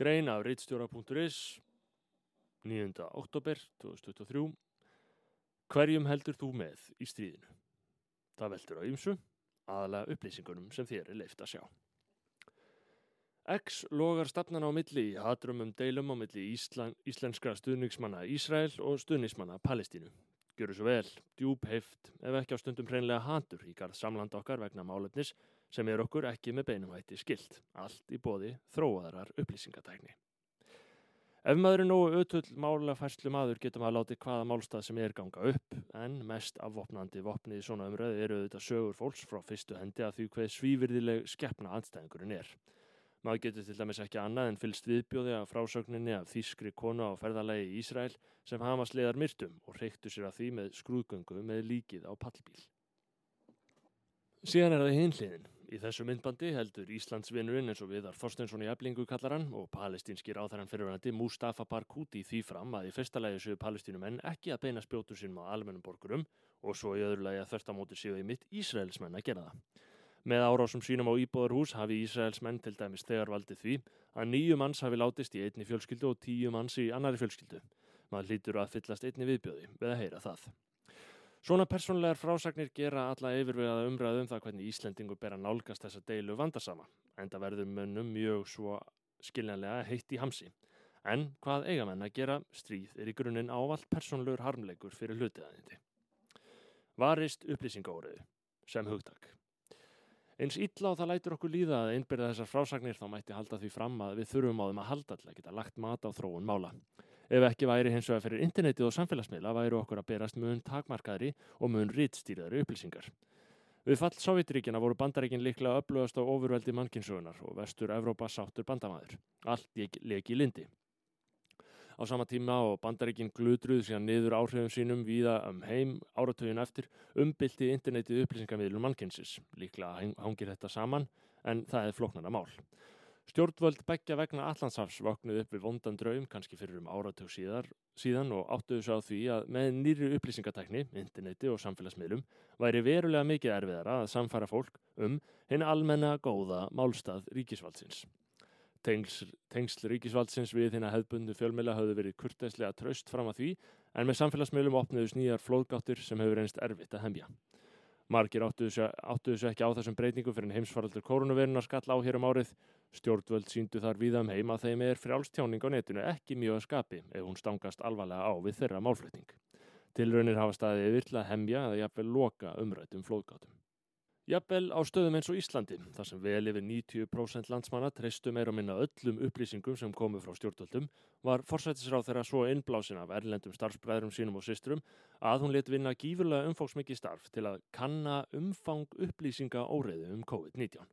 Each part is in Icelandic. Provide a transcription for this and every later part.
Grein af reitstjóra.is 9. oktober 2023 Hverjum heldur þú með í stríðinu? Það veldur á ýmsu, aðalega upplýsingunum sem þér er leift að sjá. X logar stafnan á milli í hatrumum deilum á milli Íslan, íslenskra stuðningsmanna Ísrael og stuðningsmanna Palestínu. Gjöru svo vel, djúb heift, ef ekki á stundum hreinlega hatur í garð samland okkar vegna málefnis sem er okkur ekki með beinumhætti skilt, allt í bóði þróaðarar upplýsingatækni. Ef maður er nógu ötull málafærslu maður getur maður látið hvaða málstað sem er ganga upp, en mest afvopnandi vopnið í svona umröðu eru auðvitað sögur fólks frá fyrstu hendi að því hvað svívirðileg skeppna andstæðingurinn er. Maður getur til dæmis ekki annað en fylst viðbjóði af frásögninni af þýskri konu á ferðalagi í Ísrael sem hama sliðar myrtum og reyktu sér að því með skrúðgöngu með líkið á pallbíl. Síðan er það hinliðin. Í þessu myndbandi heldur Íslandsvinnurinn eins og viðar Þorstensson í eblingu kallar hann og palestínskir áþæran fyrirvænandi Mustafa Barghouti því fram að í fyrsta lagi séu palestínumenn ekki að beina spjótu sínum á almennum borgurum og svo í öðru lagi að þörftamóti séu í mitt Ísraelsmenn að gera það. Með árásum sínum á Íbóðarhús hafi Ísraelsmenn til dæmis þegar valdið því að nýju manns hafi látist í einni fjölskyldu og tíu manns í annari fjölskyldu. Maður hlýtur að fyllast einni viðbjöði við að heyra það. Svona persónlegar frásagnir gera alla yfirvegaða umræðum um það hvernig Íslendingu ber að nálgast þessa deilu vandasama. Enda verður mönnum mjög svo skiljanlega heitt í hamsi. En hvað eiga menn að gera stríð er í grunninn ávalt persónlegur harmleikur fyrir hlutiðaðindi. Varist upplýsingóriðu sem hugtak. Eins illa og það lætur okkur líða að einbyrða þessar frásagnir þá mætti halda því fram að við þurfum á þeim að halda að geta lagt mat á þróun mála. Ef ekki væri hins vegar fyrir internetið og samfélagsmiðla væri okkur að berast mun takmarkaðri og mun rítstýraðri upplýsingar. Við fall Sovjetríkjana voru bandaríkin líklega upplöðast á ofurveldi mannkynnsugunar og vestur Evrópa sáttur bandamaður. Allt leki í lindi. Á sama tíma og bandaríkinn glutruð síðan niður áhrifum sínum víða um heim áratögin eftir umbylti internetið upplýsingamiðlum mannkynsis. Líklega hangir þetta saman en það er floknana mál. Stjórnvöld begja vegna Allandsafs vaknuð upp við vondan draum kannski fyrir um áratög síðar, síðan og áttuðu svo á því að með nýri upplýsingatekni, interneti og samfélagsmiðlum væri verulega mikið erfiðara að samfara fólk um hinn almenna góða málstað ríkisvaldsins. Tengsl, tengsl ríkisvaldsins við hérna hefðbundu fjölmjöla hafði verið kurteslega tröst fram að því en með samfélagsmiðlum opniðus nýjar flóðgáttir sem hefur reynst erfitt að hemja. Margir áttuðu þessu ekki á þessum breytingu fyrir en heimsfaraldur koronavirunar skall á hér um árið. Stjórnvöld síndu þar viðam heim að þeim er frjálstjáning á netinu ekki mjög að skapi ef hún stangast alvarlega á við þeirra málflutning. Tilraunir hafa staðið yfir til að hemja eða jafnvel loka umrættum flóðgátum. Jafnvel á stöðum eins og Íslandi, þar sem vel yfir 90% landsmanna treystu meira minna öllum upplýsingum sem komu frá stjórnvöldum, var forsættisráð þeirra svo innblásin af erlendum starfsbræðrum sínum og systrum að hún let vinna gífurlega umfóksmikið starf til að kanna umfang upplýsinga óreiðu um COVID-19.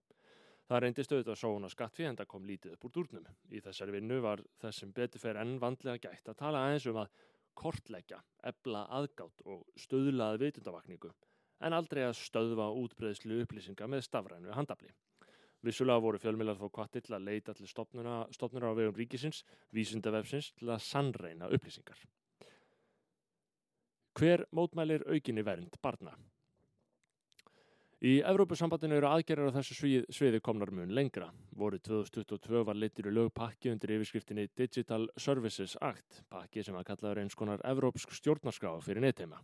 Það reyndi stöðut að sóna skattfið en það kom lítið upp úr durnum. Í þessari vinnu var þessum betur fer enn vandlega gætt að tala aðeins um að kortleggja, ebla aðgátt og stöðlaði vitundavakningu en aldrei að stöðva útbreyðslu upplýsinga með stafrænu handafli. Vissulega voru fjölmiðlar þó kvatti til að leita til stopnuna á vegum ríkisins, vísundavefsins til að sannreina upplýsingar. Hver mótmælir aukinni vernd barna? Í Evrópusambandinu eru aðgerðar á þessu svið, sviði komnar mun lengra. Voru 2022 var litur í lög pakki undir yfirskriftinni Digital Services Act, pakki sem að kallaður eins konar evrópsk stjórnarskrá fyrir netteima.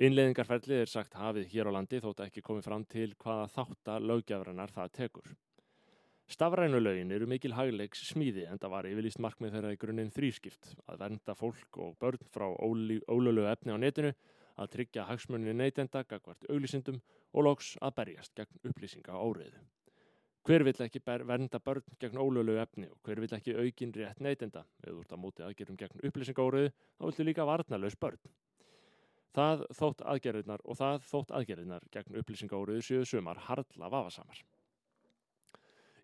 Innleðingarferðlið er sagt hafið hér á landi þótt ekki komið fram til hvaða þáttar lögjafrannar það tekur. Stafrænulögin eru mikil hagleiks smíði en það var yfirlýst markmið þeirra í grunninn þrýskipt að vernda fólk og börn frá ólölu efni á netinu, að tryggja hagsmunni neytenda gagvart auglýsindum og loks að berjast gegn upplýsinga á óriðu. Hver vill ekki vernda börn gegn ólölu efni og hver vill ekki aukin rétt neytenda? Ef þú ert að móti aðgerum gegn upplýsinga óriðu þá viltu líka varnalös börn. Það þótt aðgerðinar og það þótt aðgerðinar gegn upplýsingáruðu séu sumar hardla vafasamar.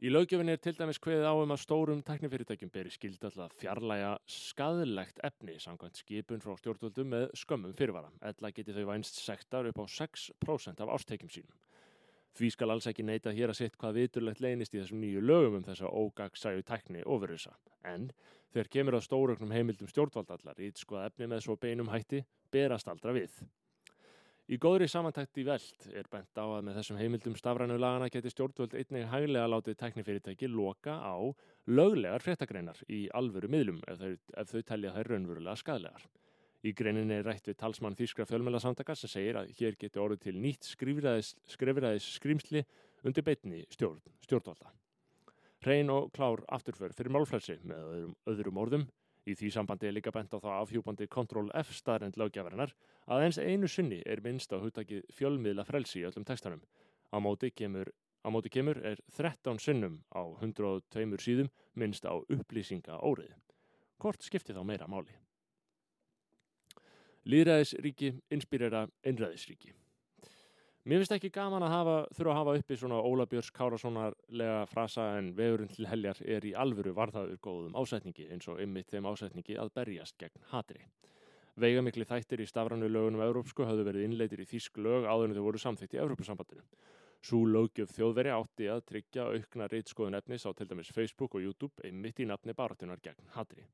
Í lögjöfinni er til dæmis hveðið á um að stórum teknifyrirtækjum beri skild alltaf fjarlæga skadilegt efni samkvæmt skipun frá stjórnvöldum með skömmum fyrirvara. Ella geti þau vænst sektar upp á 6% af ástekjum sínum. Því skal alls ekki neyta hér að sitt hvað viturlegt leynist í þessum nýju lögum um þessa ógagsæju tekni ofurisa. En þegar kemur á stóröknum heimildum stjórnvaldallar í skoða efni með svo beinum hætti berast aldra við. Í góðri samantækt í veld er bent á að með þessum heimildum stafrænu lagana geti stjórnvöld einnig hæglega látið tæknifyrirtæki loka á löglegar fréttagreinar í alvöru miðlum ef þau, ef þau telja þær raunverulega skadlegar. Í greininni er rætt við talsmann Þískra fjölmjölasamtaka sem segir að hér geti orðið til nýtt skrifræðis skrýmsli undir beitni stjórn, stjórnvalda. Hrein og klár afturför fyrir málflessi með öðrum, öðrum orðum Í því sambandi er líka bent á það afhjúbandi Ctrl F staðrend lögjafarinnar að eins einu sunni er minnst á hugtakið fjölmiðla frelsi í öllum textanum. Á móti kemur, á móti kemur er 13 sunnum á 102 síðum minnst á upplýsinga órið. Hvort skipti þá meira máli? Lýðræðisríki inspírera einræðisríki. Mér finnst ekki gaman að hafa, þurfa að hafa uppi svona Óla Björns Kárasónarlega frasa en vegurinn til heljar er í alvöru varðaður góðum ásætningi eins og ymmið þeim ásætningi að berjast gegn hatri. Veigamikli þættir í stafrannu lögunum Európsku hafðu verið innleitir í þýsk lög áður en þau voru samþygt í Európusambandinu. Svo lögjöf þjóðveri átti að tryggja aukna reytskoðun efnis á til dæmis Facebook og YouTube einmitt í nafni baratunar gegn hatri.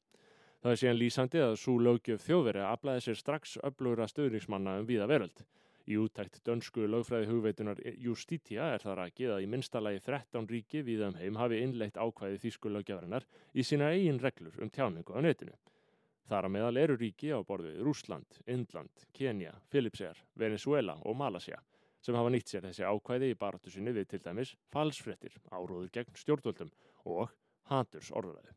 Það er síðan lýsandi að svo lögjöf þjóðveri aflæði sér strax öflugra stöðningsmanna um víða veröld. Í úttækt dönsku lögfræði hugveitunar Justitia er það rækið að í minnstalagi 13 ríki við um heim hafi innleitt ákvæði þýsku lögjafarinnar í sína eigin reglur um tjáningu á netinu. Þar að meðal eru ríki á borðu Rúsland, Indland, Kenya, Filipsjar, Venezuela og Malasia sem hafa nýtt sér þessi ákvæði í baratu sinni við til dæmis falsfrettir, áróður gegn stjórnvöldum og haturs orðræðu.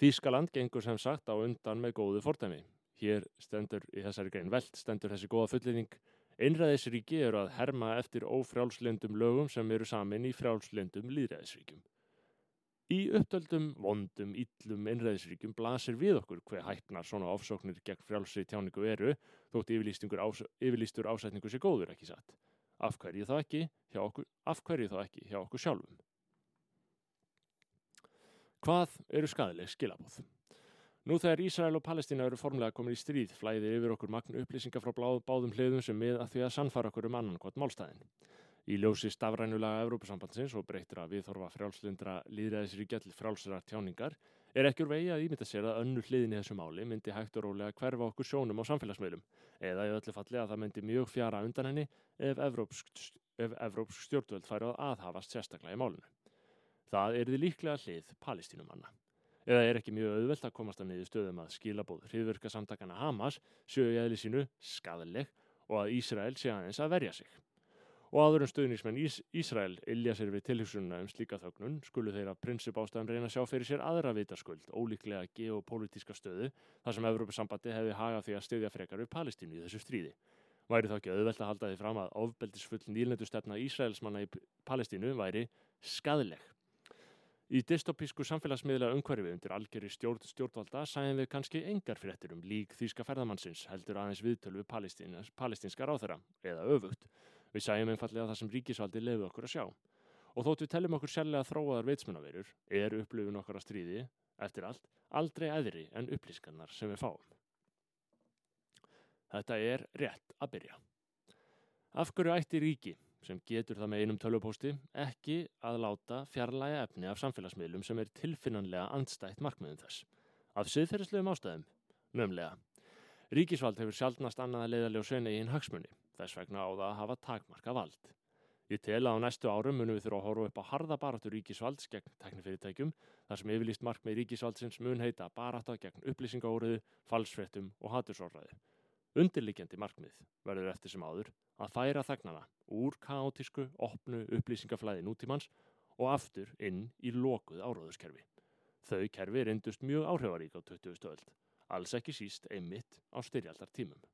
Þýskaland gengur sem sagt á undan með góðu fordæmi. Hér stendur í þessari grein veld stendur þessi góða fullýning Einræðisríki eru að herma eftir ófrjálslendum lögum sem eru samin í frjálslendum líðræðisríkjum. Í upptöldum, vondum, íllum einræðisríkjum blasir við okkur hver hætnar svona ofsóknir gegn frjálsri tjáningu eru þótt ás, yfirlýstur ásætningu sé góður ekki satt. Af hverju þá ekki hjá okkur, ekki hjá okkur sjálfum? Hvað eru skadileg skilabóð? Nú þegar Ísrael og Palestína eru formlega komin í stríð flæðir yfir okkur magn upplýsingar frá báðum hliðum sem við að því að sannfara okkur um annan hvort málstæðin. Í ljósi stafrænulega Evrópusambandsins og breytir að viðþorfa frjálslindra líðræðisríkja til frjálsra tjáningar er ekki úr vegi að ímynda sér að önnu hliðin í þessu máli myndi hægt og rólega hverfa okkur sjónum á samfélagsmiðlum eða í öllu falli að það myndi mjög fjara undan henni ef evrópsk stjórnvöld færi að aðhafast sérstaklega í málinu. Það er því líklega hlið palestínumanna eða er ekki mjög auðvelt að komast að niður stöðum að skilabóð hriðverka samtakana Hamas sjöu í eðli sínu skadaleg og að Ísrael sé aðeins að verja sig. Og áður en stöðningsmenn Ís Ísrael illja sér við tilhugsununa um slíka þögnun skulu þeirra prinsip ástæðan reyna að sjá fyrir sér aðra vitaskuld, ólíklega geopolítiska stöðu þar sem Evrópusambandi hefði hagað því að stöðja frekar við Palestínu í þessu stríði. Væri þá ekki auðvelt að halda því fram að ofbeldisfull nýlendu stefna Ísraelsmanna í Palestínu væri skadaleg. Í dystopísku samfélagsmiðla umhverfi undir algjörri stjórn stjórnvalda sæðum við kannski engar fréttir um lík þýska ferðamannsins heldur aðeins viðtölu við palestinska ráþara, eða öfugt. Við sæðum einfallega það sem ríkisvaldi leiði okkur að sjá. Og þótt við tellum okkur sérlega þróaðar veitsmunaverur, er upplifun okkar að stríði, eftir allt, aldrei eðri en upplýskannar sem við fáum. Þetta er rétt að byrja. Af hverju ætti ríki sem getur það með einum tölvupósti ekki að láta fjarlæga efni af samfélagsmiðlum sem er tilfinnanlega andstætt markmiðum þess. Af siðferðislegum ástæðum, mömlega. Ríkisvald hefur sjálfnast annað að leiðalega og sveina í hinn hagsmunni, þess vegna á það að hafa takmarka vald. Ég tel að á næstu árum munum við þurfa að horfa upp á harða baráttu ríkisvalds gegn teknifyrirtækjum, þar sem yfirlýst markmið ríkisvaldsins mun heita barátta gegn upplýsingaóriðu, falsfrettum og hatursorraði. Undirlikjandi markmið verður eftir sem áður að færa þagnana úr kaotísku, opnu upplýsingaflæði nútímans og aftur inn í lokuð áráðuskerfi. Þau kerfi reyndust mjög áhrifarík á 20. öld, alls ekki síst einmitt á styrjaldartímum.